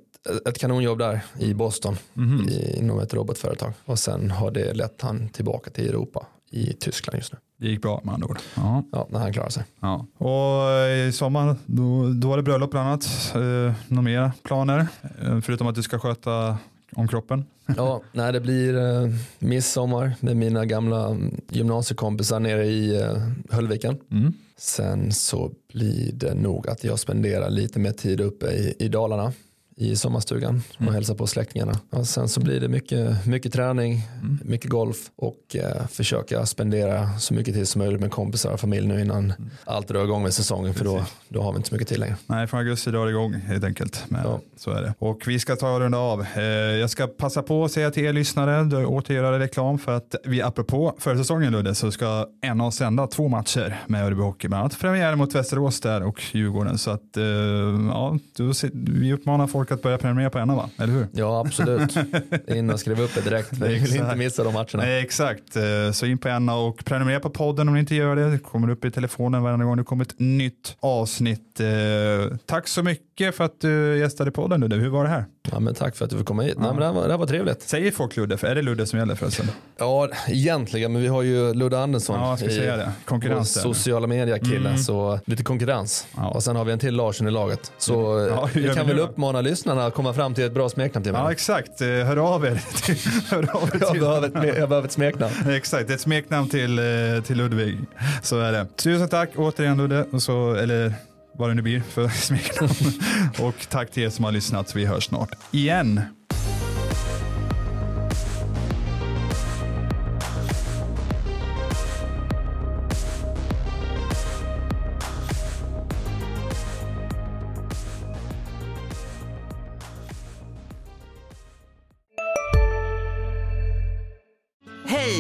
ett kanonjobb där i Boston mm. inom ett robotföretag och sen har det lett han tillbaka till Europa i Tyskland just nu. Det gick bra med andra ord. Ja, ja när han klarade sig. Ja. Och i sommar då, då var det bröllop bland annat. Eh, några mer planer? Eh, förutom att du ska sköta om kroppen? ja, nej, det blir eh, midsommar med mina gamla gymnasiekompisar nere i eh, Höllviken. Mm. Sen så blir det nog att jag spenderar lite mer tid uppe i, i Dalarna i sommarstugan och mm. hälsa på släktingarna. Och sen så blir det mycket, mycket träning, mm. mycket golf och eh, försöka spendera så mycket tid som möjligt med kompisar och familj nu innan mm. allt drar igång med säsongen för då, då har vi inte så mycket tid längre. Nej, från augusti drar det igång helt enkelt. Men ja. Så är det. Och vi ska ta och runda av. Eh, jag ska passa på att säga till er lyssnare, åter göra reklam för att vi apropå försäsongen Ludde så ska NA sända två matcher med Örebro Hockey, bland annat premiär mot Västerås där och Djurgården. Så att eh, ja, vi uppmanar folk att börja prenumerera på NA va? Eller hur? Ja absolut. In och skriv upp det direkt. Vi vill inte missa de matcherna. Nej, exakt. Eh, så in på NA och prenumerera på podden om ni inte gör det. Det kommer upp i telefonen varje gång det kommer ett nytt avsnitt. Eh, tack så mycket för att du gästade podden Ludde. Hur var det här? Ja, men tack för att du fick komma hit. Ja. Nej, men det, här var, det här var trevligt. Säger folk Ludde? För är det Ludde som gäller förresten? Ja, egentligen. Men vi har ju Ludde Andersson. Ja, ska säga det. Konkurrens. Sociala medier-kille. Mm. Så lite konkurrens. Ja. Och sen har vi en till Larsson i laget. Så ja, vi kan väl uppmana lyssnarna att komma fram till ett bra smeknamn till mig. Ja, exakt. Eh, hör av er. Hör av er jag, behöver ett, jag behöver ett smeknamn. exakt, ett smeknamn till, eh, till Ludvig. Så är det. Tusen tack återigen Ludde. Och så, eller vad det nu blir för smeknamn. och tack till er som har lyssnat. Vi hörs snart igen.